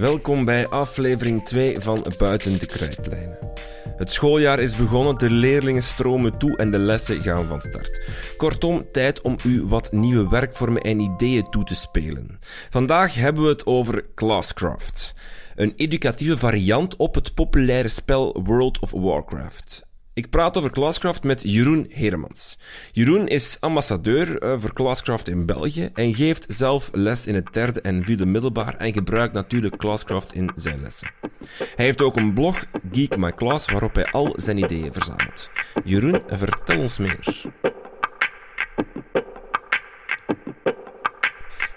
Welkom bij aflevering 2 van Buiten de Krijtlijnen. Het schooljaar is begonnen, de leerlingen stromen toe en de lessen gaan van start. Kortom, tijd om u wat nieuwe werkvormen en ideeën toe te spelen. Vandaag hebben we het over Classcraft, een educatieve variant op het populaire spel World of Warcraft. Ik praat over Classcraft met Jeroen Heremans. Jeroen is ambassadeur eh, voor Classcraft in België en geeft zelf les in het derde en vierde middelbaar en gebruikt natuurlijk Classcraft in zijn lessen. Hij heeft ook een blog, Geek My Class, waarop hij al zijn ideeën verzamelt. Jeroen, vertel ons meer.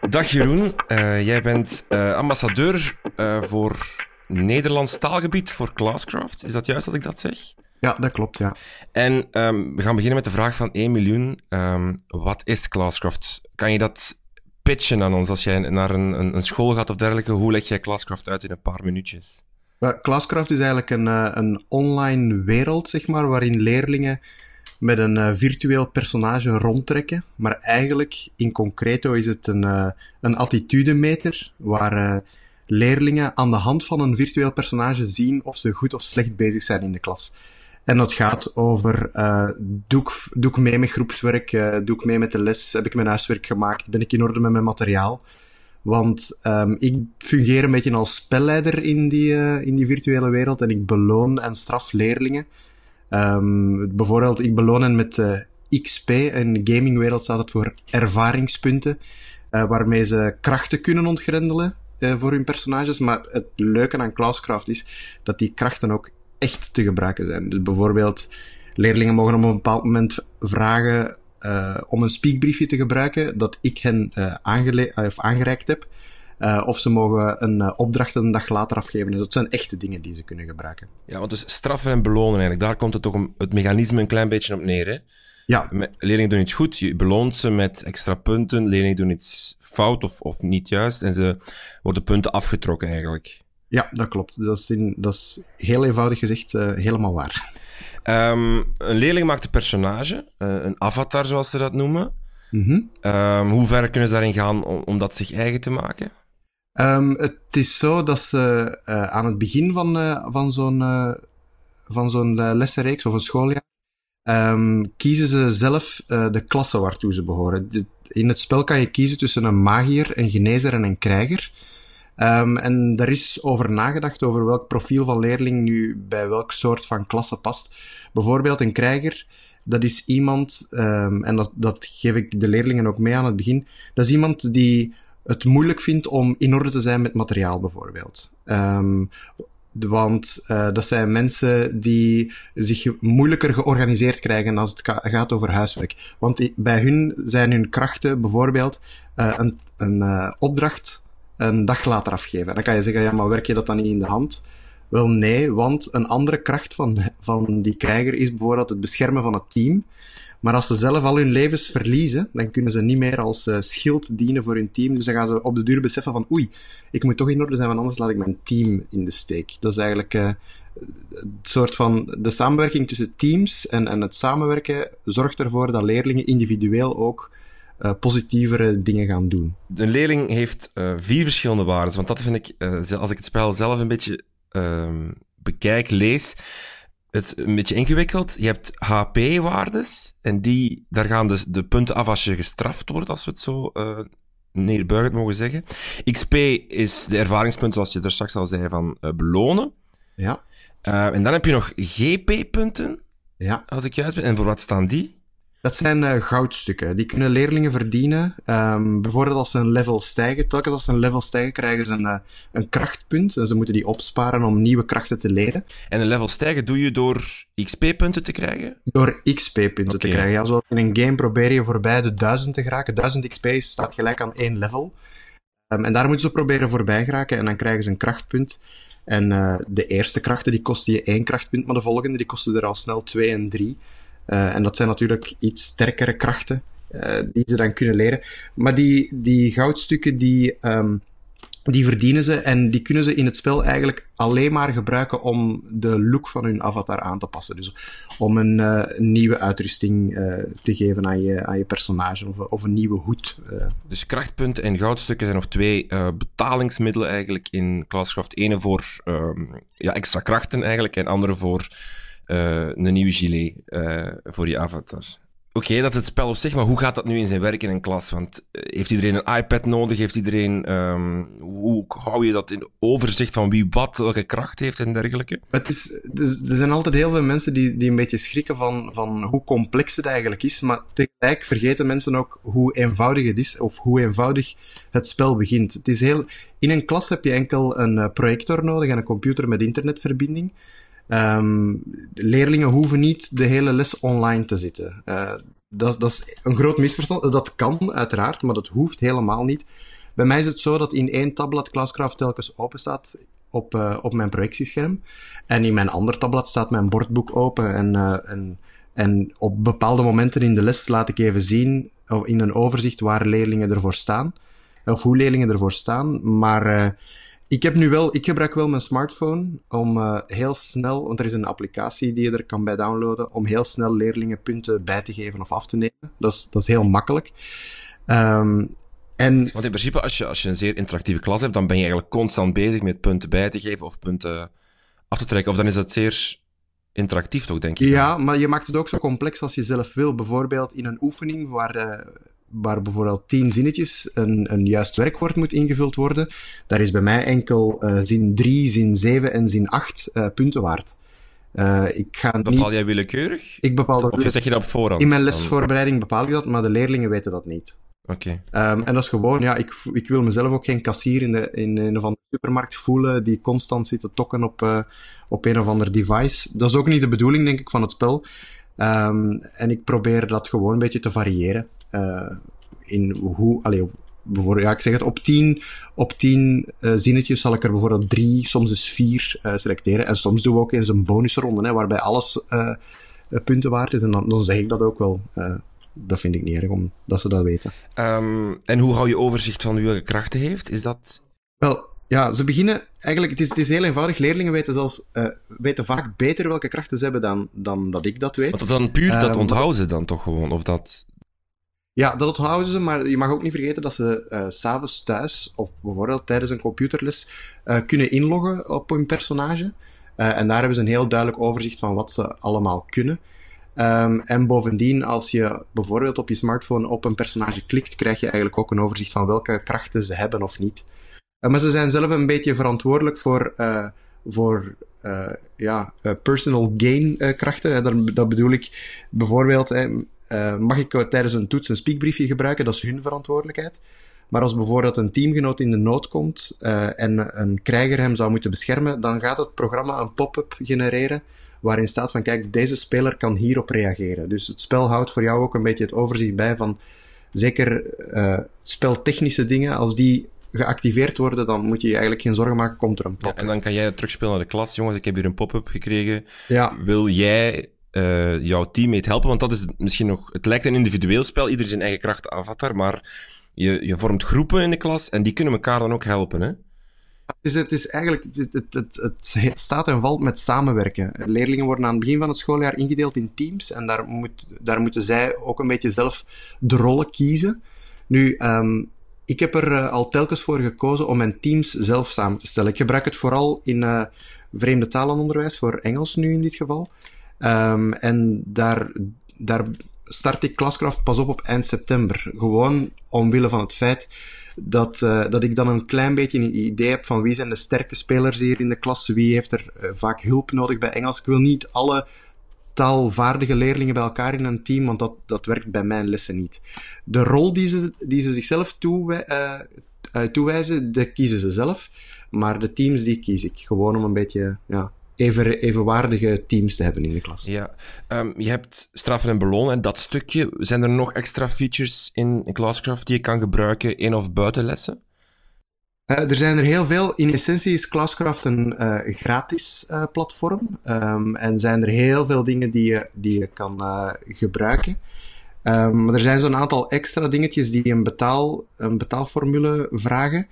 Dag Jeroen, uh, jij bent uh, ambassadeur voor Nederlands taalgebied voor Classcraft. Is dat juist dat ik dat zeg? Ja, dat klopt, ja. En um, we gaan beginnen met de vraag van 1 miljoen. Um, wat is Classcraft? Kan je dat pitchen aan ons als jij naar een, een, een, school gaat of dergelijke? Hoe leg jij Classcraft uit in een paar minuutjes? Classcraft is eigenlijk een, uh, een online wereld, zeg maar, waarin leerlingen met een uh, virtueel personage rondtrekken. Maar eigenlijk, in concreto, is het een, uh, een attitudemeter waar leerlingen aan de hand van een virtueel personage zien of ze goed of slecht bezig zijn in de klas. En dat gaat over, uh, doe, ik, doe ik mee met groepswerk, uh, doe ik mee met de les, heb ik mijn huiswerk gemaakt, ben ik in orde met mijn materiaal. Want um, ik fungeer een beetje als spelleider in die, uh, in die virtuele wereld en ik beloon en straf leerlingen. Um, bijvoorbeeld, ik beloon hen met XP, in de gamingwereld staat het voor ervaringspunten, waarmee ze krachten kunnen ontgrendelen voor hun personages. Maar het leuke aan Classcraft is dat die krachten ook echt te gebruiken zijn. Dus bijvoorbeeld, leerlingen mogen op een bepaald moment vragen uh, om een speakbriefje te gebruiken dat ik hen uh, of aangereikt heb. Uh, of ze mogen een opdracht een dag later afgeven. Dus dat zijn echte dingen die ze kunnen gebruiken. Ja, want dus straffen en belonen eigenlijk, daar komt het toch om het mechanisme een klein beetje op neer. Hè? Ja. Leerlingen doen iets goed, je beloont ze met extra punten. Leerlingen doen iets fout of, of niet juist en ze worden punten afgetrokken eigenlijk. Ja, dat klopt. Dat is, in, dat is heel eenvoudig gezegd uh, helemaal waar. Um, een leerling maakt een personage, uh, een avatar zoals ze dat noemen. Mm -hmm. um, hoe ver kunnen ze daarin gaan om, om dat zich eigen te maken? Um, het is zo dat ze uh, aan het begin van, van zo'n van zo'n lessenreeks of een schooljaar kiezen ze zelf de klasse waartoe ze behoren. In het spel kan je kiezen tussen een magier, een genezer en een krijger. Um, en daar is over nagedacht over welk profiel van leerling nu bij welk soort van klasse past. Bijvoorbeeld een krijger, dat is iemand, um, en dat, dat geef ik de leerlingen ook mee aan het begin, dat is iemand die het moeilijk vindt om in orde te zijn met materiaal bijvoorbeeld. Um, want uh, dat zijn mensen die zich moeilijker georganiseerd krijgen als het gaat over huiswerk. Want bij hun zijn hun krachten bijvoorbeeld uh, een, een uh, opdracht een dag later afgeven. dan kan je zeggen, ja, maar werk je dat dan niet in de hand? Wel nee, want een andere kracht van, van die krijger is bijvoorbeeld het beschermen van het team. Maar als ze zelf al hun levens verliezen, dan kunnen ze niet meer als uh, schild dienen voor hun team. Dus dan gaan ze op de duur beseffen van oei, ik moet toch in orde zijn, want anders laat ik mijn team in de steek. Dat is eigenlijk uh, het soort van de samenwerking tussen teams en, en het samenwerken zorgt ervoor dat leerlingen individueel ook uh, positievere dingen gaan doen. De leerling heeft uh, vier verschillende waarden. Want dat vind ik, uh, als ik het spel zelf een beetje ehm, bekijk, lees, het een beetje ingewikkeld. Je hebt HP-waardes. En die, daar gaan dus de punten af als je gestraft wordt, als we het zo neerbuigend mogen zeggen. XP is de ervaringspunt, zoals je er straks al zei, van belonen. Ja. en dan heb je nog GP-punten. Ja. Als ik juist ben. En voor wat staan die? Dat zijn uh, goudstukken. Die kunnen leerlingen verdienen. Um, bijvoorbeeld als ze een level stijgen. Telkens als ze een level stijgen, krijgen ze een, uh, een krachtpunt. En ze moeten die opsparen om nieuwe krachten te leren. En een level stijgen doe je door XP-punten te krijgen? Door XP-punten okay. te krijgen. Ja, zoals in een game probeer je voorbij de 1000 te geraken. 1000 XP staat gelijk aan één level. Um, en daar moeten ze proberen voorbij geraken. En dan krijgen ze een krachtpunt. En uh, de eerste krachten die kosten je één krachtpunt, maar de volgende die kosten er al snel twee en drie. Uh, en dat zijn natuurlijk iets sterkere krachten uh, die ze dan kunnen leren. Maar die, die goudstukken die, um, die verdienen ze en die kunnen ze in het spel eigenlijk alleen maar gebruiken om de look van hun avatar aan te passen. Dus om een uh, nieuwe uitrusting te geven aan je, aan je personage of, of een nieuwe hoed. Dus krachtpunten en goudstukken zijn nog twee betalingsmiddelen eigenlijk in Classcraft. Ene voor um, ja, extra krachten eigenlijk en andere voor een nieuwe gilet voor je avatar. Oké, dat is het spel op zich, maar hoe gaat dat nu in zijn werk in een klas? Want eh, heeft iedereen een iPad nodig? Heeft iedereen, um, hoe hou je dat in overzicht van wie wat, welke kracht heeft en dergelijke? Het is, er zijn altijd heel veel mensen die, die een beetje schrikken van, van hoe complex het eigenlijk is, maar tegelijk vergeten mensen ook hoe eenvoudig het is, of hoe eenvoudig het spel begint. Het is heel, in een klas heb je enkel een eh, projector nodig en een computer met internetverbinding. Um, leerlingen hoeven niet de hele les online te zitten. Uh, dat, dat, is een groot misverstand. Dat kan uiteraard, maar dat hoeft helemaal niet. Bij mij is het zo dat in één tabblad Classcraft telkens open staat op, uh, op mijn projectiescherm. En in mijn ander tabblad staat mijn bordboek open. En, uh, en, en op bepaalde momenten in de les laat ik even zien, in een overzicht, waar leerlingen ervoor staan. Of hoe leerlingen ervoor staan. Maar ik heb nu wel, ik gebruik wel mijn smartphone om uh, heel snel, want er is een applicatie die je er kan bij downloaden, om heel snel leerlingen punten bij te geven of af te nemen. Dat is, dat is heel makkelijk. Um, en... Want in principe, als je, als je een zeer interactieve klas hebt, dan ben je eigenlijk constant bezig met punten bij te geven of punten af te trekken. Of dan is dat zeer interactief toch, denk ik? Ja, maar je maakt het ook zo complex als je zelf wil. Bijvoorbeeld in een oefening waar, uh, waar bijvoorbeeld tien zinnetjes een, een juist werkwoord moet ingevuld worden, daar is bij mij enkel uh, zin 3, zin 7 en zin 8 uh, eh, punten waard. Uh, ik ga bepaal niet... jij willekeurig? Ik bepaal dat Of zeg je dat op voorhand? In mijn lesvoorbereiding bepaal ik dat, maar de leerlingen weten dat niet. Oké. Okay. Um, en dat is gewoon, ja, ik, ik wil mezelf ook geen kassier in, de, in een of andere supermarkt voelen die constant zit te tokken op, uh, op een of ander device. Dat is ook niet de bedoeling, denk ik, van het spel. Um, en ik probeer dat gewoon een beetje te variëren. Uh, in hoe, allee, bijvoorbeeld, ja, ik zeg het, op tien, op tien uh, zinnetjes zal ik er bijvoorbeeld drie, soms dus vier uh, selecteren. En soms doen we ook eens een bonusronde, hè, waarbij alles uh, punten waard is. En dan, dan zeg ik dat ook wel. dat vind ik niet erg, omdat ze dat weten. Um, en hoe hou je overzicht van wie welke krachten heeft? Is dat... Wel, ja, ze beginnen eigenlijk, het is, het is heel eenvoudig. Leerlingen weten, zelfs, weten vaak beter welke krachten ze hebben dan, dan dat ik dat weet. Want dan puur, dat uh, onthouden ze dan toch gewoon? Of dat, ja, dat onthouden ze, maar je mag ook niet vergeten dat ze uh, s'avonds thuis, of bijvoorbeeld tijdens een computerles, uh, kunnen inloggen op hun personage. Uh, en daar hebben ze een heel duidelijk overzicht van wat ze allemaal kunnen. Um, en bovendien, als je bijvoorbeeld op je smartphone op een personage klikt, krijg je eigenlijk ook een overzicht van welke krachten ze hebben of niet. maar ze zijn zelf een beetje verantwoordelijk voor, voor ja, personal gain krachten. Dat bedoel ik bijvoorbeeld uh, mag ik tijdens een toets een speakbriefje gebruiken? Dat is hun verantwoordelijkheid. Maar als bijvoorbeeld een teamgenoot in de nood komt uh, en een krijger hem zou moeten beschermen, dan gaat het programma een pop-up genereren waarin staat van kijk, deze speler kan hierop reageren. Dus het spel houdt voor jou ook een beetje het overzicht bij van zeker uh, speltechnische dingen, als die geactiveerd worden, dan moet je je eigenlijk geen zorgen maken, komt er een pop-up. Ja, en dan kan jij terugspelen naar de klas. Jongens, ik heb hier een pop-up gekregen. Ja. Wil jij uh, jouw teammate helpen. Want dat is misschien nog. Het lijkt een individueel spel, ieder zijn eigen kracht avatar. Maar je, je vormt groepen in de klas en die kunnen elkaar dan ook helpen. Hè? Het is eigenlijk, het, het, het, het, staat en valt met samenwerken. Leerlingen worden aan het begin van het schooljaar ingedeeld in teams en daar, moet, daar moeten zij ook een beetje zelf de rollen kiezen. Nu, um, ik heb er uh, al telkens voor gekozen om mijn teams zelf samen te stellen. Ik gebruik het vooral in uh, vreemde talenonderwijs, voor Engels nu in dit geval. Um, en daar, daar start ik Klaskraft pas op op eind september. Gewoon omwille van het feit dat, uh, dat ik dan een klein beetje een idee heb van wie zijn de sterke spelers hier in de klas, wie heeft er uh, vaak hulp nodig bij Engels. Ik wil niet alle taalvaardige leerlingen bij elkaar in een team, want dat, dat werkt bij mijn lessen niet. De rol die ze, die ze zichzelf uh, toewijzen, die kiezen ze zelf. Maar de teams die kies ik. Gewoon om een beetje ja, even, evenwaardige teams te hebben in de klas. Ja, um, je hebt straffen en belonen. Dat stukje, zijn er nog extra features in Classcraft die je kan gebruiken in of buiten lessen? Uh, er zijn er heel veel. In essentie is Classcraft een uh, gratis uh, platform. Um, en zijn er heel veel dingen die je, die je kan gebruiken. Um, maar er zijn zo'n aantal extra dingetjes die een, betaal, een betaalformule vragen.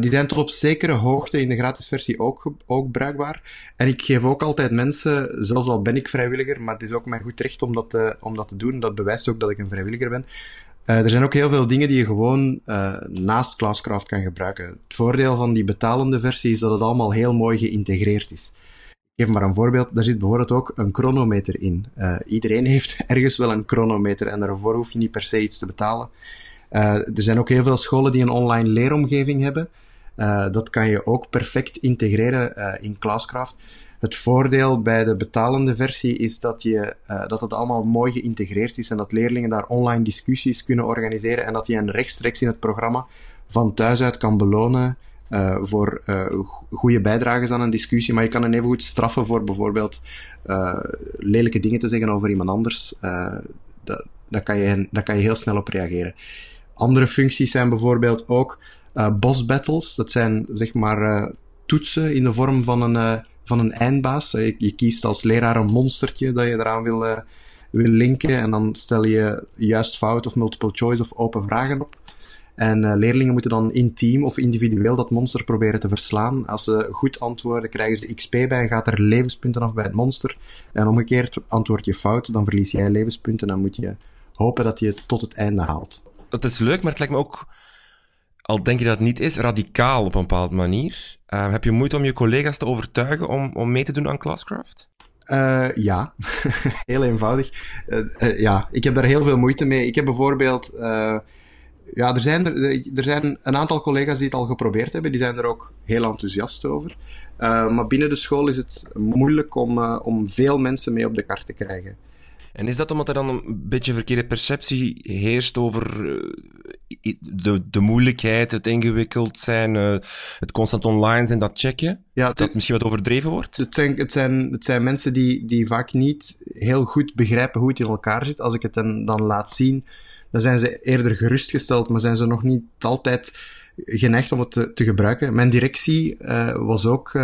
Die zijn tot op zekere hoogte in de gratis versie ook, ook bruikbaar. En ik geef ook altijd mensen, zelfs al ben ik vrijwilliger, maar het is ook mijn goed recht om dat, te, om dat te doen. Dat bewijst ook dat ik een vrijwilliger ben. Uh, er zijn ook heel veel dingen die je gewoon naast Classcraft kan gebruiken. Het voordeel van die betalende versie is dat het allemaal heel mooi geïntegreerd is. Ik geef maar een voorbeeld. Daar zit bijvoorbeeld ook een chronometer in. Iedereen heeft ergens wel een chronometer en daarvoor hoef je niet per se iets te betalen. Er zijn ook heel veel scholen die een online leeromgeving hebben. dat kan je ook perfect integreren in Classcraft. Het voordeel bij de betalende versie is dat, je, dat het allemaal mooi geïntegreerd is en dat leerlingen daar online discussies kunnen organiseren en dat je hen rechtstreeks in het programma van thuis uit kan belonen voor uh, goede bijdrages aan een discussie, maar je kan hen even goed straffen voor bijvoorbeeld lelijke dingen te zeggen over iemand anders. dat, kan je, daar kan je heel snel op reageren. Andere functies zijn bijvoorbeeld ook boss battles. Dat zijn zeg maar toetsen in de vorm van een van een eindbaas. Je, je, kiest als leraar een monstertje dat je eraan wil, uh, wil linken en dan stel je juist fout of multiple choice of open vragen op. En uh, leerlingen moeten dan in team of individueel dat monster proberen te verslaan. Als ze goed antwoorden, krijgen ze XP bij en gaat er levenspunten af bij het monster. En omgekeerd, antwoord je fout, dan verlies jij levenspunten en dan moet je hopen dat je het tot het einde haalt. Dat is leuk, maar het lijkt me ook al denk je dat het niet is, radicaal op een bepaalde manier. Uh, heb je moeite om je collega's te overtuigen om, om mee te doen aan Classcraft? Uh, ja, heel eenvoudig. Uh, ja, ik heb daar heel veel moeite mee. Ik heb bijvoorbeeld. ja, er zijn, er, er zijn een aantal collega's die het al geprobeerd hebben. Die zijn er ook heel enthousiast over. maar binnen de school is het moeilijk om, om veel mensen mee op de kaart te krijgen. En is dat omdat er dan een beetje verkeerde perceptie heerst over eh, de, de moeilijkheid, het ingewikkeld zijn, uh, het constant online zijn, dat checken? Ja, dat het misschien wat overdreven wordt? Het zijn, het zijn, het zijn mensen die, die vaak niet heel goed begrijpen hoe het in elkaar zit. Als ik het dan, dan laat zien, dan zijn ze eerder gerustgesteld, maar zijn ze nog niet altijd geneigd om het te, te gebruiken. Mijn directie uh, was ook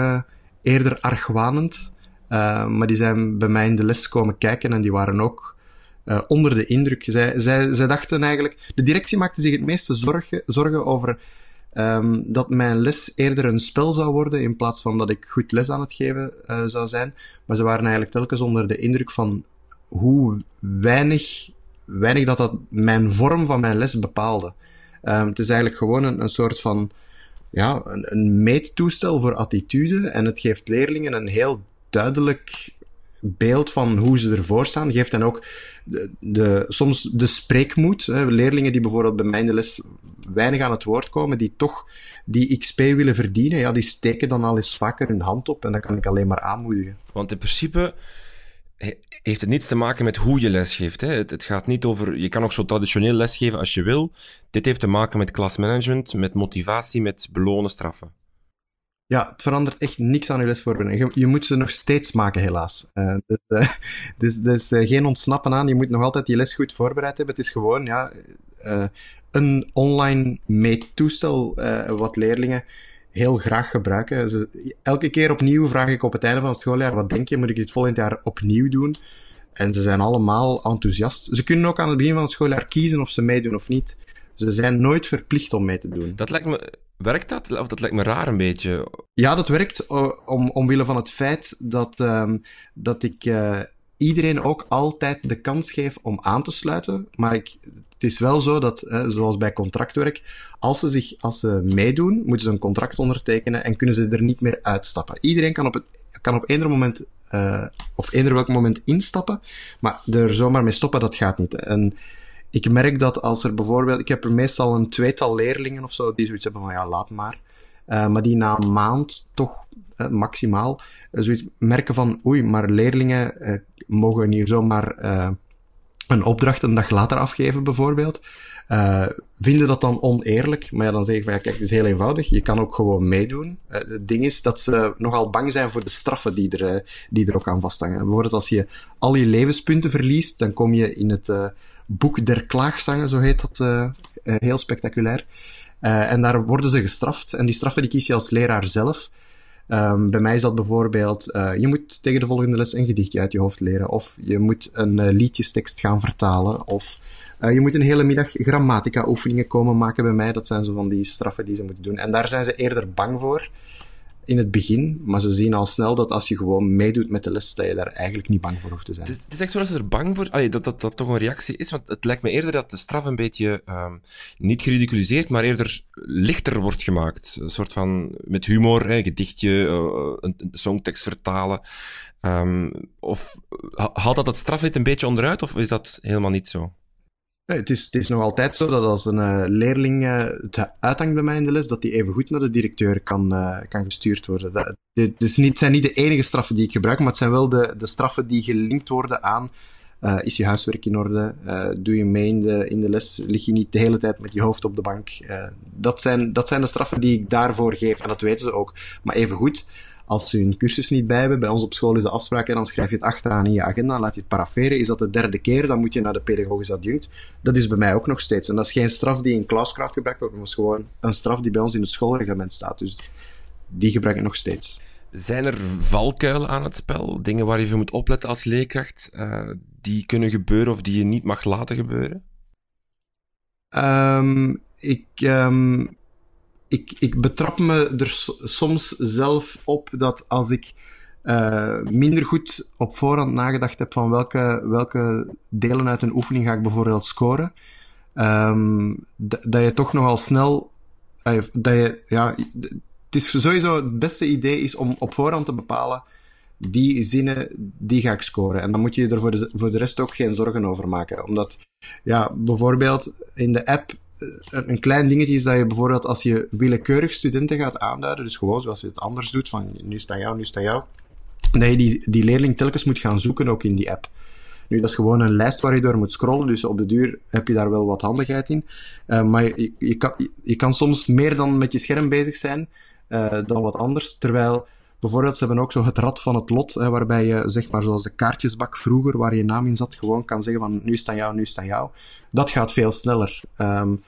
eerder argwanend. Uh, maar die zijn bij mij in de les komen kijken en die waren ook uh, onder de indruk. Zij, zij, zij dachten eigenlijk... De directie maakte zich het meeste zorgen, zorgen over um, dat mijn les eerder een spel zou worden in plaats van dat ik goed les aan het geven uh, zou zijn. Maar ze waren eigenlijk telkens onder de indruk van hoe weinig, weinig dat dat mijn vorm van mijn les bepaalde. Um, het is eigenlijk gewoon een, een soort van ja, een, een meettoestel voor attitude en het geeft leerlingen een heel duidelijk beeld van hoe ze ervoor staan. Geeft hen ook de, de, soms de spreekmoed. Hè. Leerlingen die bijvoorbeeld bij mij in de les weinig aan het woord komen, die toch die XP willen verdienen, ja, die steken dan al eens vaker hun hand op en dat kan ik alleen maar aanmoedigen. Want in principe heeft het niets te maken met hoe je lesgeeft. Hè. Het, het, gaat niet over, je kan ook zo traditioneel lesgeven als je wil. Dit heeft te maken met klasmanagement, met motivatie, met belonen, straffen. Ja, het verandert echt niks aan je lesvoorbereiding. Je, je moet ze nog steeds maken, helaas. Uh, dus, uh, dus, dus uh, geen ontsnappen aan. Je moet nog altijd die les goed voorbereid hebben. Het is gewoon ja, een online meettoestel wat leerlingen heel graag gebruiken. Elke keer opnieuw vraag ik op het einde van het schooljaar: wat denk je, moet ik dit volgend jaar opnieuw doen? En ze zijn allemaal enthousiast. Ze kunnen ook aan het begin van het schooljaar kiezen of ze meedoen of niet. Ze zijn nooit verplicht om mee te doen. Dat lijkt me Werkt dat? Of dat lijkt me raar een beetje. Ja, dat werkt om, omwille van het feit dat, um, dat ik uh, iedereen ook altijd de kans geef om aan te sluiten. Maar ik, het is wel zo dat, uh, zoals bij contractwerk, als ze, zich, als ze meedoen, moeten ze een contract ondertekenen en kunnen ze er niet meer uitstappen. Iedereen kan op, het, kan op eender moment, of eender welk moment instappen, maar er zomaar mee stoppen, dat gaat niet. En ik merk dat als er bijvoorbeeld, ik heb er meestal een tweetal leerlingen of zo die zoiets hebben van ja, laat maar. Uh, maar die na een maand toch uh, maximaal uh, zoiets merken van oei, maar leerlingen mogen hier zomaar een opdracht een dag later afgeven bijvoorbeeld. vinden dat dan oneerlijk? Maar ja, dan zeg ik van ja, kijk, het is heel eenvoudig. Je kan ook gewoon meedoen. het ding is dat ze nogal bang zijn voor de straffen die er, die er ook aan vasthangen. Bijvoorbeeld als je al je levenspunten verliest, dan kom je in het Boek der Klaagzangen, zo heet dat, uh, heel spectaculair. Uh, en daar worden ze gestraft. En die straffen die kies je als leraar zelf. Um, bij mij is dat bijvoorbeeld, je moet tegen de volgende les een gedichtje uit je hoofd leren, of je moet een liedjestekst gaan vertalen, of je moet een hele middag grammatica-oefeningen komen maken bij mij. Dat zijn zo van die straffen die ze moeten doen. En daar zijn ze eerder bang voor in het begin, maar ze zien al snel dat als je gewoon meedoet met de les, dat je daar eigenlijk niet bang voor hoeft te zijn. Het, is echt zo dat ze er bang voor... Allee, dat, dat dat toch een reactie is, want het lijkt me eerder dat de straf een beetje um, niet geridiculiseerd, maar eerder lichter wordt gemaakt. Een soort van, met humor, hè, gedichtje, uh, een, een, songtekst vertalen. Um, of haalt dat het strafwet een beetje onderuit, of is dat helemaal niet zo? Nee, het, is, nog altijd zo dat als een uh, leerling uh, het uithangt bij mij in de les, dat die even goed naar de directeur kan, kan gestuurd worden. Het niet, zijn niet de enige straffen die ik gebruik, maar het zijn wel de, de straffen die gelinkt worden aan is je huiswerk in orde? doe je mee in de, in de les? Lig je niet de hele tijd met je hoofd op de bank? dat, zijn, dat zijn de straffen die ik daarvoor geef. En dat weten ze ook. Maar even goed, als ze hun cursus niet bij hebben, bij ons op school is de afspraak en dan schrijf je het achteraan in je agenda, laat je het paraferen. Is dat de derde keer, dan moet je naar de pedagogisch adjunct. Dat is bij mij ook nog steeds. En dat is geen straf die in Classcraft gebruikt wordt, maar is gewoon een straf die bij ons in het schoolreglement staat. Dus die gebruik ik nog steeds. Zijn er valkuilen aan het spel? Dingen waar je voor moet opletten als leerkracht, uh, die kunnen gebeuren of die je niet mag laten gebeuren? Um, ik, um, ik, ik betrap me er soms zelf op dat als ik uh, minder goed op voorhand nagedacht heb van welke, welke delen uit een oefening ga ik bijvoorbeeld scoren, um, dat je toch nogal snel, uh, dat je, ja, het is sowieso het beste idee is om op voorhand te bepalen die zinnen, die ga ik scoren. En dan moet je er voor de, voor de rest ook geen zorgen over maken. Omdat, ja, bijvoorbeeld in de app een klein dingetje is dat je bijvoorbeeld als je willekeurig studenten gaat aanduiden, dus gewoon zoals je het anders doet, van nu staat jou, nu staat jou, dat je die, die leerling telkens moet gaan zoeken ook in die app. Nu, dat is gewoon een lijst waar je door moet scrollen, dus op de duur heb je daar wel wat handigheid in. Uh, maar je, je, kan, je kan soms meer dan met je scherm bezig zijn uh, dan wat anders, terwijl Bijvoorbeeld, ze hebben ook zo het rad van het lot, hè, waarbij je, zeg maar, zoals de kaartjesbak vroeger, waar je naam in zat, gewoon kan zeggen van nu staat jou, nu staat jou. Dat gaat veel sneller. Um,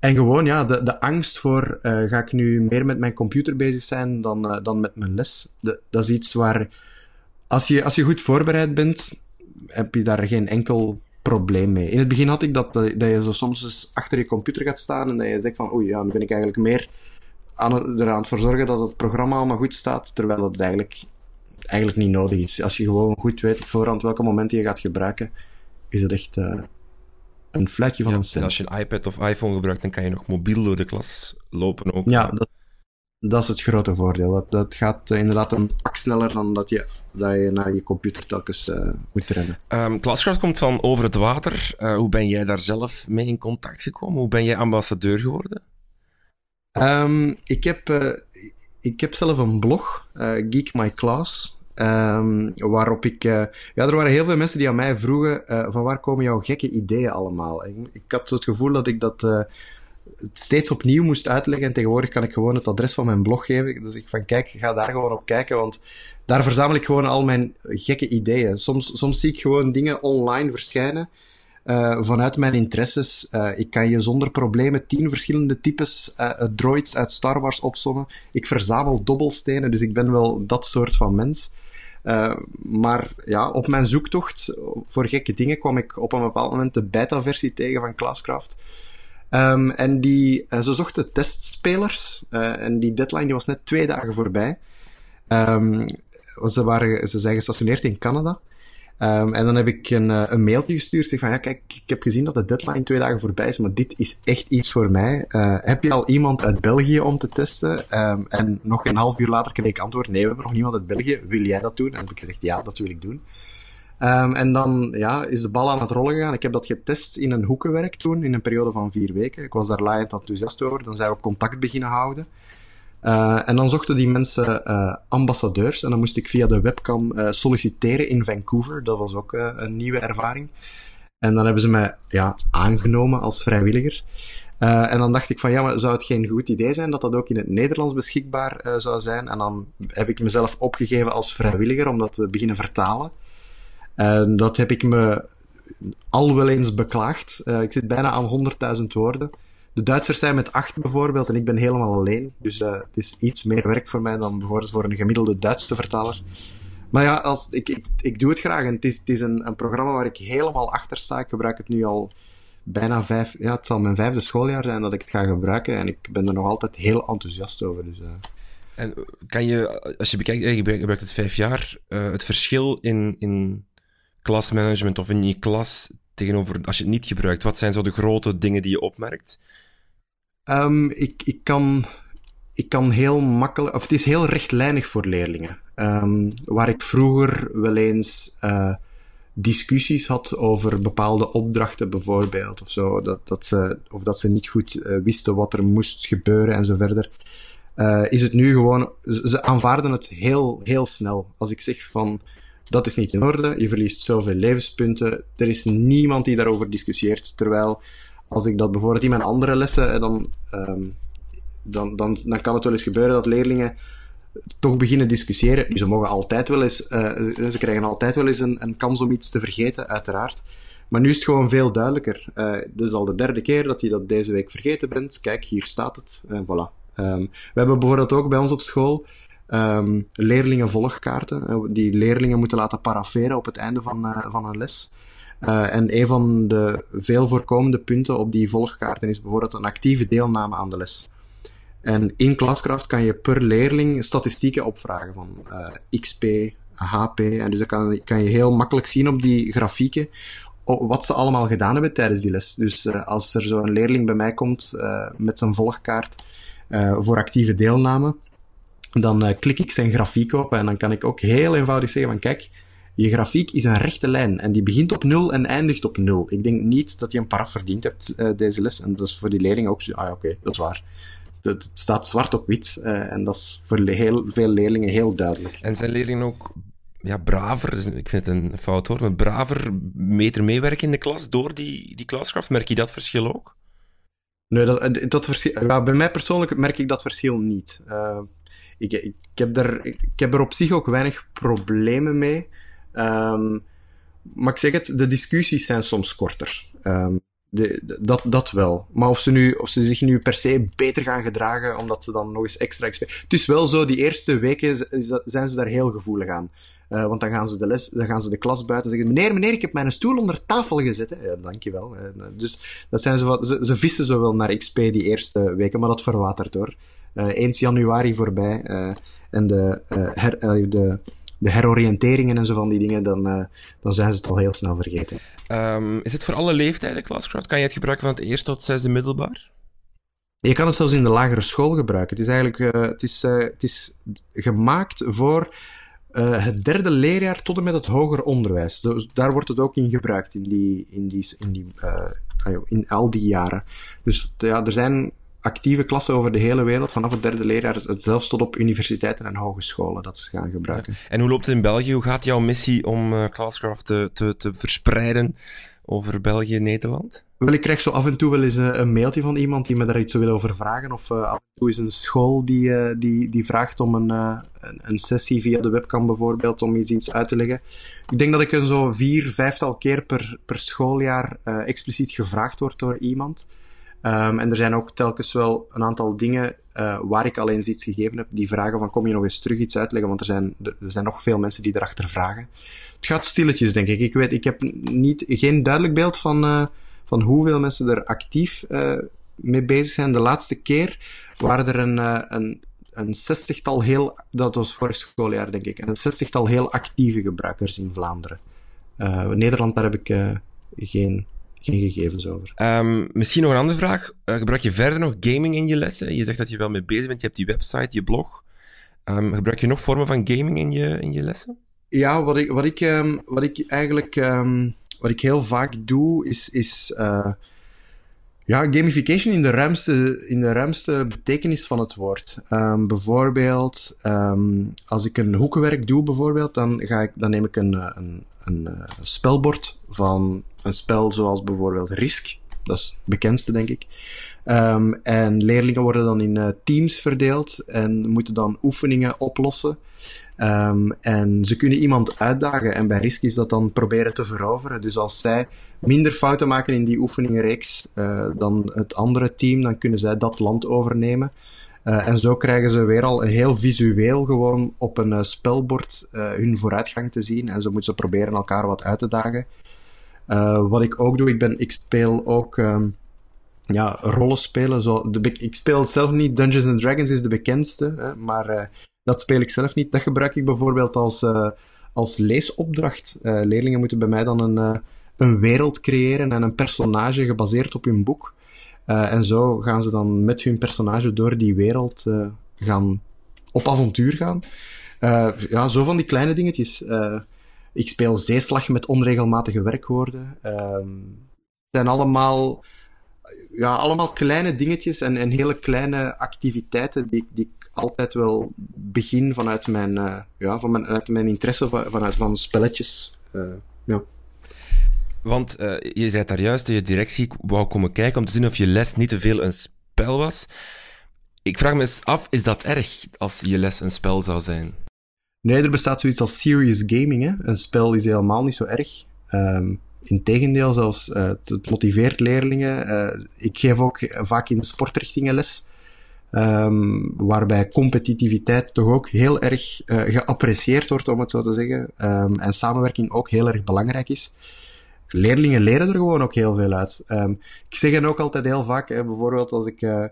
en gewoon, ja, de, de angst voor, uh, ga ik nu meer met mijn computer bezig zijn dan, uh, dan met mijn les? Dat is iets waar, als je, als je goed voorbereid bent, heb je daar geen enkel probleem mee. In het begin had ik dat, dat je zo soms eens achter je computer gaat staan en dat je zegt van, oei, ja, nu ben ik eigenlijk meer aan het, eraan voor zorgen dat het programma allemaal goed staat, terwijl het eigenlijk, eigenlijk niet nodig is. Als je gewoon goed weet op voorhand welke momenten je gaat gebruiken, is het echt uh, een fluitje van ja, een cent. als je een iPad of iPhone gebruikt, dan kan je nog mobiel door de klas lopen ook. Ja, dat, dat is het grote voordeel. Dat, dat gaat uh, inderdaad een pak sneller dan dat je, dat je naar je computer telkens uh, moet rennen. Um, Klaskracht komt van over het water. Uh, hoe ben jij daar zelf mee in contact gekomen? Hoe ben jij ambassadeur geworden? Um, ik, heb, uh, ik heb zelf een blog, Geek My Class. Um, waarop ik. Uh, ja, er waren heel veel mensen die aan mij vroegen: van waar komen jouw gekke ideeën allemaal? Ik had het gevoel dat ik dat steeds opnieuw moest uitleggen. En tegenwoordig kan ik gewoon het adres van mijn blog geven. Dus ik van kijk, ga daar gewoon op kijken. Want daar verzamel ik gewoon al mijn gekke ideeën. Soms, soms zie ik gewoon dingen online verschijnen. Vanuit mijn interesses. Ik kan je zonder problemen tien verschillende types droids uit Star Wars opzommen. Ik verzamel dobbelstenen, dus ik ben wel dat soort van mens. Maar ja, op mijn zoektocht voor gekke dingen kwam ik op een bepaald moment de beta-versie tegen van Classcraft. Um, en die, ze zochten testspelers. en die deadline die was net twee dagen voorbij. Um, ze, waren, ze zijn gestationeerd in Canada. Um, en dan heb ik een, uh, een mailtje gestuurd. Zeg van ja, kijk, ik heb gezien dat de deadline twee dagen voorbij is, maar dit is echt iets voor mij. Uh, heb je al iemand uit België om te testen? Um, en nog een half uur later kreeg ik antwoord: nee, we hebben nog niemand uit België. Wil jij dat doen? En dan heb ik gezegd: ja, dat wil ik doen. Um, en dan ja, is de bal aan het rollen gegaan. Ik heb dat getest in een hoekenwerk toen, in een periode van vier weken. Ik was daar laaiend enthousiast over. Dan zijn we contact beginnen houden. Uh, en dan zochten die mensen uh, ambassadeurs. En dan moest ik via de webcam uh, solliciteren in Vancouver. Dat was ook een nieuwe ervaring. En dan hebben ze mij ja, aangenomen als vrijwilliger. en dan dacht ik van ja, maar zou het geen goed idee zijn dat dat ook in het Nederlands beschikbaar zou zijn? En dan heb ik mezelf opgegeven als vrijwilliger om dat te beginnen vertalen. En dat heb ik me al wel eens beklaagd. ik zit bijna aan 100.000 woorden. De Duitsers zijn met acht bijvoorbeeld en ik ben helemaal alleen. Dus uh, het is iets meer werk voor mij dan bijvoorbeeld voor een gemiddelde Duitse vertaler. Maar ja, als, ik, ik, ik doe het graag. En het is, het is een, een programma waar ik helemaal achter sta. Ik gebruik het nu al bijna vijf... Ja, het zal mijn vijfde schooljaar zijn dat ik het ga gebruiken. En ik ben er nog altijd heel enthousiast over. Dus, uh... En kan je, als je bekijkt, je gebruikt het vijf jaar, het verschil in, in klasmanagement of in je klas tegenover als je het niet gebruikt, wat zijn zo de grote dingen die je opmerkt? Um, ik, ik kan ik kan heel makkelijk, of het is heel rechtlijnig voor leerlingen. Um, waar ik vroeger wel eens uh, discussies had over bepaalde opdrachten bijvoorbeeld, of zo, dat, dat ze, of dat ze niet goed uh, wisten wat er moest gebeuren en zo verder. Uh, is het nu gewoon, ze aanvaarden het heel, heel snel. Als ik zeg van, dat is niet in orde, je verliest zoveel levenspunten, er is niemand die daarover discussieert, terwijl als ik dat bijvoorbeeld in mijn andere lessen, dan um, dan, dan, dan kan het wel eens gebeuren dat leerlingen toch beginnen discussiëren. Ze mogen altijd wel eens, uh, ze krijgen altijd wel eens een, een, kans om iets te vergeten, uiteraard. Maar nu is het gewoon veel duidelijker. Uh, dit is al de derde keer dat je dat deze week vergeten bent. Kijk, hier staat het. En voilà. Um, we hebben bijvoorbeeld ook bij ons op school um, leerlingen volgkaarten. Die leerlingen moeten laten paraferen op het einde van, van een les. Uh, en een van de veel voorkomende punten op die volgkaarten is bijvoorbeeld een actieve deelname aan de les. En in Klaskraft kan je per leerling statistieken opvragen van uh, XP, HP. En dus dan kan, kan je heel makkelijk zien op die grafieken wat ze allemaal gedaan hebben tijdens die les. Dus uh, als er zo'n leerling bij mij komt met zijn volgkaart voor actieve deelname, dan klik ik zijn grafiek op en dan kan ik ook heel eenvoudig zeggen van kijk, je grafiek is een rechte lijn en die begint op 0 en eindigt op 0. Ik denk niet dat je een paraf verdiend hebt deze les en dat is voor die leerling ook zo, ah oké, okay, dat is waar het staat zwart op wit uh, en dat is voor heel veel leerlingen heel duidelijk. En zijn leerlingen ook ja, braver, ik vind het een fout hoor, maar braver beter meewerken in de klas door die, die klaskracht? Merk je dat verschil ook? Nee, dat, eh, dat verschil, ja, bij mij persoonlijk merk ik dat verschil niet. Uh, ik, ik, heb er, ik heb er op zich ook weinig problemen mee. Um, maar ik zeg het, de discussies zijn soms korter. Um, de, dat, dat wel. Maar of ze, nu, of ze zich nu per se beter gaan gedragen, omdat ze dan nog eens extra... Het is wel zo, die eerste weken zijn ze daar heel gevoelig aan. Uh, want dan gaan ze de les, dan gaan ze de klas buiten zeggen: Meneer, meneer, ik heb mijn stoel onder tafel gezet. Ja, dankjewel. Uh, dus dat zijn ze, wat, ze, ze, vissen zo wel naar XP die eerste weken, maar dat verwatert hoor. Uh, eens januari voorbij en de, her, de, de heroriënteringen en zo van die dingen, dan, uh, dan zijn ze het al heel snel vergeten. Um, is het voor alle leeftijden Classcraft? Kan je het gebruiken van het eerste tot zesde middelbaar? Je kan het zelfs in de lagere school gebruiken. Het is eigenlijk uh, het is, uh, het is gemaakt voor het derde leerjaar tot en met het hoger onderwijs. Dus daar wordt het ook in gebruikt, in, die, in, die, in, die, in al die jaren. Dus ja, er zijn actieve klassen over de hele wereld, vanaf het derde leerjaar, zelfs tot op universiteiten en hogescholen dat ze gaan gebruiken. En hoe loopt het in België? Hoe gaat jouw missie om uh, Classcraft te, te, te, verspreiden over België en Nederland? Wel, ik krijg zo af en toe wel eens een, een mailtje van iemand die me daar iets wil over vragen. Of uh, af en toe is een school die, uh, die, die vraagt om een, een, een, sessie via de webcam bijvoorbeeld, om iets, iets uit te leggen. Ik denk dat ik er zo vier, vijftal keer per, per schooljaar expliciet gevraagd word door iemand. Um, en er zijn ook telkens wel een aantal dingen uh, waar ik al eens iets gegeven heb, die vragen van kom je nog eens terug iets uitleggen, want er zijn, er zijn nog veel mensen die erachter vragen. Het gaat stilletjes, denk ik. Ik, weet, ik heb niet, geen duidelijk beeld van, uh, van hoeveel mensen er actief uh, mee bezig zijn. De laatste keer waren er een, een, een zestigtal heel, dat was vorig schooljaar denk ik, een zestigtal heel actieve gebruikers in Vlaanderen. Nederland, daar heb ik geen geen gegevens over. Um, misschien nog een andere vraag. Uh, gebruik je verder nog gaming in je lessen? Je zegt dat je wel mee bezig bent. Je hebt die website, je blog. Um, gebruik je nog vormen van gaming in je, in je lessen? Ja, wat ik, wat ik, um, wat ik eigenlijk wat ik heel vaak doe, is, is uh, ja, gamification in de, ruimste, in de ruimste betekenis van het woord. bijvoorbeeld, als ik een hoekenwerk doe, bijvoorbeeld, dan, ga ik, dan neem ik een, een, een, een spelbord van een spel zoals bijvoorbeeld Risk. Dat is het bekendste, denk ik. Um, en leerlingen worden dan in uh, teams verdeeld en moeten dan oefeningen oplossen. Um, en ze kunnen iemand uitdagen en bij Risk is dat dan proberen te veroveren. Dus als zij minder fouten maken in die oefeningenreeks uh, dan het andere team, dan kunnen zij dat land overnemen. Uh, en zo krijgen ze weer al heel visueel gewoon op een uh, spelbord hun vooruitgang te zien. En zo moeten ze proberen elkaar wat uit te dagen. wat ik ook doe, ik, ben, ik speel ook um, ja, rollen spelen. Zo, de, ik speel het zelf niet. Dungeons and Dragons is de bekendste, hè, maar dat speel ik zelf niet. Dat gebruik ik bijvoorbeeld als, als leesopdracht. Leerlingen moeten bij mij dan een, een wereld creëren en een personage gebaseerd op hun boek. En zo gaan ze dan met hun personage door die wereld gaan op avontuur gaan. ja, zo van die kleine dingetjes. ik speel zeeslag met onregelmatige werkwoorden. Ehm, het zijn allemaal ja, allemaal kleine dingetjes en, en hele kleine activiteiten die, die altijd wel begin vanuit mijn, ja, van mijn, mijn interesse vanuit van spelletjes. Ja. Want uh, je zei daar juist dat je directie wou komen kijken om te zien of je les niet te veel een spel was. Ik vraag me eens af, is dat erg als je les een spel zou zijn? Nee, er bestaat zoiets als serious gaming. Hè? Een spel is helemaal niet zo erg. Um, Integendeel, zelfs uh, het motiveert leerlingen. Uh, ik geef ook vaak in sportrichtingen les. Um, waarbij competitiviteit toch ook heel erg geapprecieerd wordt, om het zo te zeggen. Um, en samenwerking ook heel erg belangrijk is. Leerlingen leren er gewoon ook heel veel uit. Um, ik zeg het ook altijd heel vaak, hè, bijvoorbeeld als ik, uh,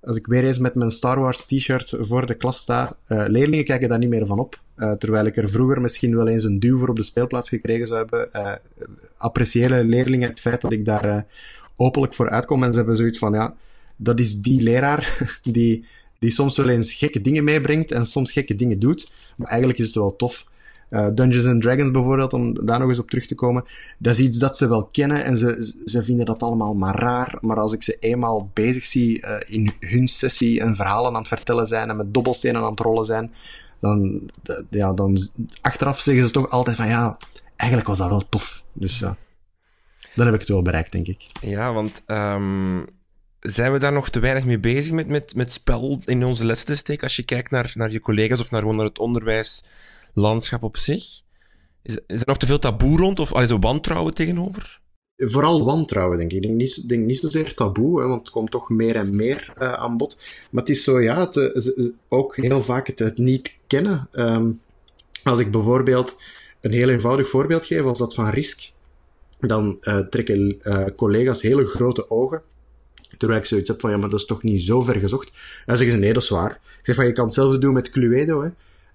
als ik weer eens met mijn Star Wars t-shirt voor de klas sta, uh, leerlingen kijken daar niet meer van op. terwijl ik er vroeger misschien wel eens een duw voor op de speelplaats gekregen zou hebben. appreciëren leerlingen het feit dat ik daar openlijk voor uitkom en ze hebben zoiets van, ja, dat is die leraar die, die soms wel eens gekke dingen meebrengt en soms gekke dingen doet. Maar eigenlijk is het wel tof. Uh, Dungeons and Dragons bijvoorbeeld, om daar nog eens op terug te komen. Dat is iets dat ze wel kennen en ze, ze vinden dat allemaal maar raar. Maar als ik ze eenmaal bezig zie uh, in hun sessie en verhalen aan het vertellen zijn en met dobbelstenen aan het rollen zijn, dan, ja, dan achteraf zeggen ze toch altijd van ja, eigenlijk was dat wel tof. Dus ja, dan heb ik het wel bereikt, denk ik. Ja, want um, zijn we daar nog te weinig mee bezig met, met, met spel in onze les te steken? Als je kijkt naar, naar je collega's of naar, naar het onderwijslandschap op zich. Is, is er nog te veel taboe rond of is er wantrouwen tegenover? Vooral wantrouwen, denk ik. Ik denk niet, zozeer taboe, hè, want het komt toch meer en meer uh, aan bod. Maar het is zo, ja, het, uh, ook heel vaak het, niet kennen. Um, als ik bijvoorbeeld een heel eenvoudig voorbeeld geef, als dat van risk, dan uh, trekken collega's hele grote ogen Terwijl ik zoiets heb van, ja, maar dat is toch niet zo ver gezocht. En dan zeggen ze, nee, dat is waar. Ik zeg van, je kan hetzelfde doen met Cluedo, hè.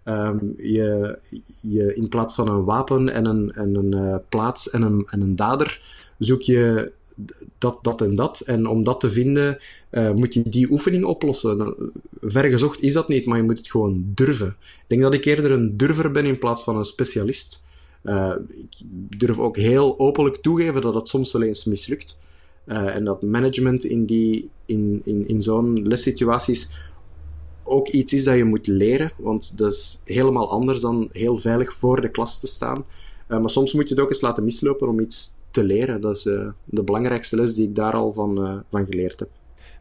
Um, je, je, in plaats van een wapen en een, en een uh, plaats en een, en een dader, zoek je dat, dat en dat. En om dat te vinden, uh, moet je die oefening oplossen. Ver gezocht is dat niet, maar je moet het gewoon durven. Ik denk dat ik eerder een durver ben in plaats van een specialist. Uh, ik durf ook heel openlijk toegeven dat het soms wel eens mislukt. En dat management in, die, in, in, in zo'n lessituaties ook iets is dat je moet leren, want dat is helemaal anders dan heel veilig voor de klas te staan. Uh, maar soms moet je het ook eens laten mislopen om iets te leren. Dat is uh, de belangrijkste les die ik daar al van, van geleerd heb.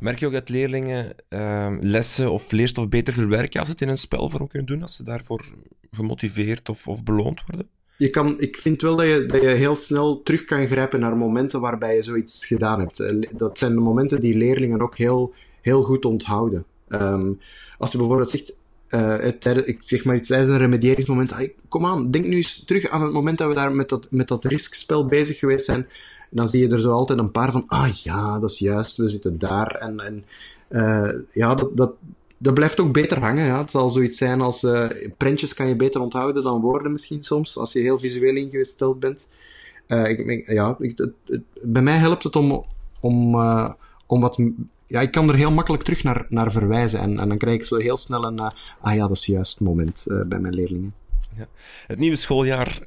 Merk je ook dat leerlingen ehm, lessen of leerstof beter verwerken als ze het in een spelvorm kunnen doen, als ze daarvoor gemotiveerd of, of beloond worden? je kan, ik vind wel dat je, dat je heel snel terug kan grijpen naar momenten waarbij je zoiets gedaan hebt. Eh, dat zijn de momenten die leerlingen ook heel, heel goed onthouden. Um, als je bijvoorbeeld zegt, uh, ik zeg maar iets tijdens een remedieringsmoment, kom aan, denk nu eens terug aan het moment dat we daar met dat, met dat riskspel bezig geweest zijn. Dan zie je er zo altijd een paar van, ah ja, dat is juist, we zitten daar. En, en uh, ja, dat, dat, dat blijft ook beter hangen. Ja. Het zal zoiets zijn als uh, prentjes kan je beter onthouden dan woorden misschien soms, als je heel visueel ingesteld bent. Ik, ja, het, het, bij mij helpt het om, om, om wat. Ja, ik kan er heel makkelijk terug naar, naar verwijzen. En, en dan krijg ik zo heel snel een. ah ja, dat is juist moment bij mijn leerlingen. Ja. Het nieuwe schooljaar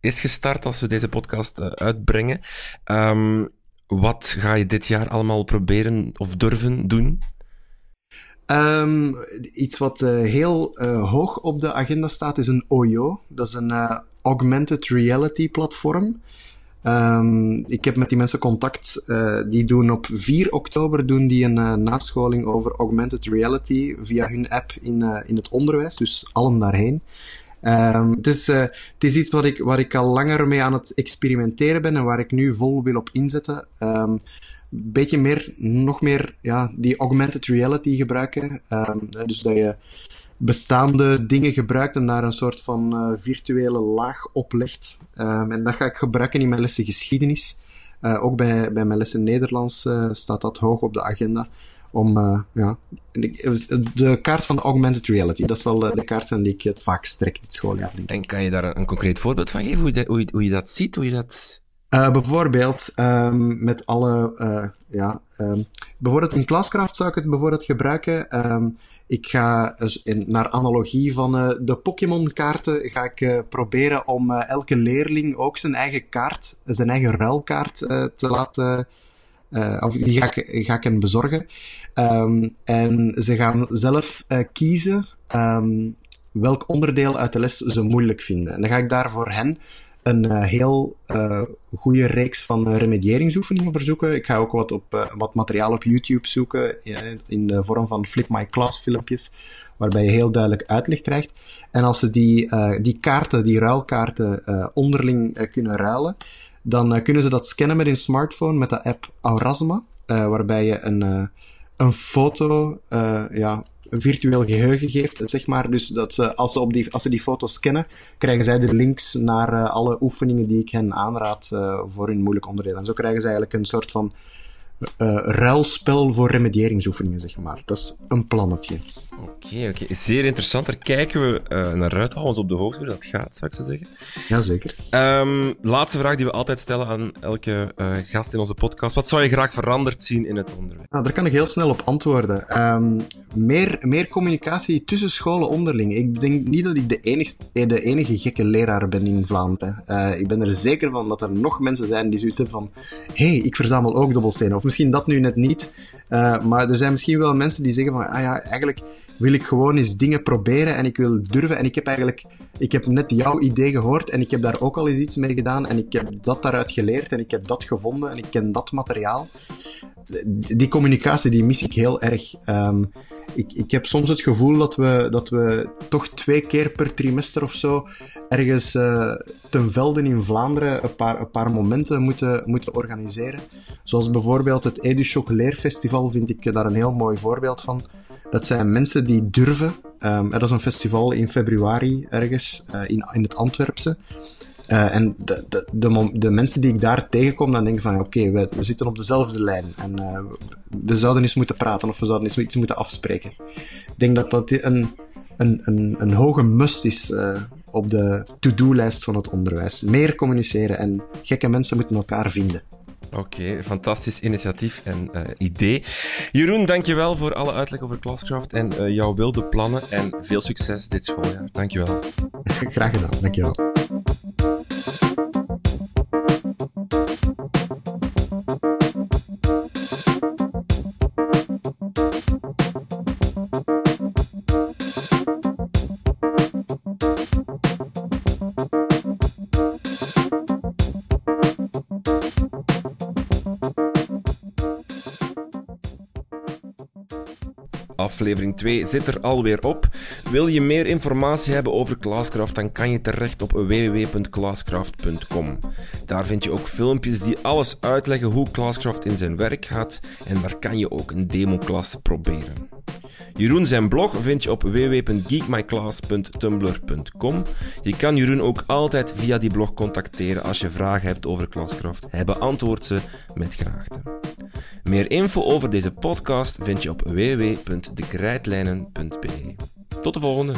is gestart als we deze podcast uitbrengen. Um, wat ga je dit jaar allemaal proberen of durven doen? Um, iets wat heel hoog op de agenda staat is een OYO. Dat is een augmented reality platform. Ehm, ik heb met die mensen contact. Uh, die doen op 4 oktober doen die een uh, nascholing over augmented reality via hun app in, uh, in het onderwijs. Dus allen daarheen. Um, het, is, het is iets wat ik, waar ik al langer mee aan het experimenteren ben en waar ik nu vol wil op inzetten. Um, beetje meer, nog meer ja, die augmented reality gebruiken. dus dat je bestaande dingen gebruikt en daar een soort van uh, virtuele laag oplegt. Um, en dat ga ik gebruiken in mijn lessen geschiedenis. Uh, ook bij, bij mijn lessen Nederlands uh, staat dat hoog op de agenda. Om, ja, de kaart van de augmented reality, dat zal de kaart zijn die ik het vaakst trek dit schooljaar. En kan je daar een, concreet voorbeeld van geven, hoe je, hoe je, hoe je dat ziet, hoe je dat... bijvoorbeeld um, met alle, ja, um, bijvoorbeeld in Classcraft zou ik het bijvoorbeeld gebruiken. Um, ik ga dus in, naar analogie van uh, de Pokémon-kaarten ga ik uh, proberen om uh, elke leerling ook zijn eigen kaart, zijn eigen ruilkaart te laten. of die ga ik, ga ik hen bezorgen. Um, en ze gaan zelf kiezen um, welk onderdeel uit de les ze moeilijk vinden. En dan ga ik daar voor hen een uh, heel uh, goede reeks van uh, remedieringsoefeningen verzoeken. Ik ga ook wat, op, wat materiaal op YouTube zoeken in de vorm van Flip My Class filmpjes, waarbij je heel duidelijk uitleg krijgt. En als ze die, die kaarten, die ruilkaarten, onderling kunnen ruilen, dan kunnen ze dat scannen met hun smartphone met de app Aurasma, waarbij je een, een foto ja, virtueel geheugen geeft, zeg maar. Dus dat ze, als, ze op die, als ze die foto's scannen, krijgen zij de links naar uh, alle oefeningen die ik hen aanraad uh, voor hun moeilijk onderdeel. En zo krijgen ze eigenlijk een soort van uh, ruilspel voor remedieringsoefeningen, zeg maar. Dat is een plannetje. Oké, oké. Zeer interessant. Daar kijken we uh, naar uit. Hou ons op de hoogte hoe dat gaat, zou ik zo zeggen. Jazeker. Um, laatste vraag die we altijd stellen aan elke uh, gast in onze podcast. Wat zou je graag veranderd zien in het onderwijs? Nou, daar kan ik heel snel op antwoorden. Um, meer, meer communicatie tussen scholen onderling. Ik denk niet dat ik de enige, de enige gekke leraar ben in Vlaanderen. Ik ben er zeker van dat er nog mensen zijn die zoiets hebben van hé, hey, ik verzamel ook dobbelstenen. Of misschien dat nu net niet. Uh, maar er zijn misschien wel mensen die zeggen van, ah ja, eigenlijk wil ik gewoon eens dingen proberen en ik wil durven. En ik heb eigenlijk, ik heb net jouw idee gehoord en ik heb daar ook al eens iets mee gedaan en ik heb dat daaruit geleerd en ik heb dat gevonden en ik ken dat materiaal. Die communicatie, die mis ik heel erg. Um, ik, ik heb soms het gevoel dat we, dat we toch twee keer per trimester of zo ergens uh, ten velden in Vlaanderen een paar, een paar momenten moeten, moeten organiseren. Zoals bijvoorbeeld het EduShock Leerfestival vind ik daar een heel mooi voorbeeld van. Dat zijn mensen die durven. Um, dat is een festival in februari ergens uh, in, in het Antwerpse. Uh, en de, de, de, de, mensen die ik daar tegenkom, dan denk ik van oké, okay, we, we, zitten op dezelfde lijn. En uh, we zouden eens moeten praten of we zouden eens iets moeten afspreken. Ik denk dat dat een, een, een, een hoge must is uh, op de to-do-lijst van het onderwijs. Meer communiceren en gekke mensen moeten elkaar vinden. Oké, okay, fantastisch initiatief en uh, idee. Jeroen, dankjewel voor alle uitleg over Classcraft en uh, jouw wilde plannen en veel succes dit schooljaar. Dankjewel. Graag gedaan, dankjewel. Aflevering 2 zit er alweer op. Wil je meer informatie hebben over Classcraft, dan kan je terecht op www.classcraft.com. Daar vind je ook filmpjes die alles uitleggen hoe Classcraft in zijn werk gaat en daar kan je ook een demo-klas proberen. Jeroen zijn blog vind je op www.geekmyclass.tumblr.com. Je kan Jeroen ook altijd via die blog contacteren als je vragen hebt over Classcraft. Hij beantwoordt ze met graagte. Meer info over deze podcast vind je op www.dekrijtlijnen.be. Tot de volgende!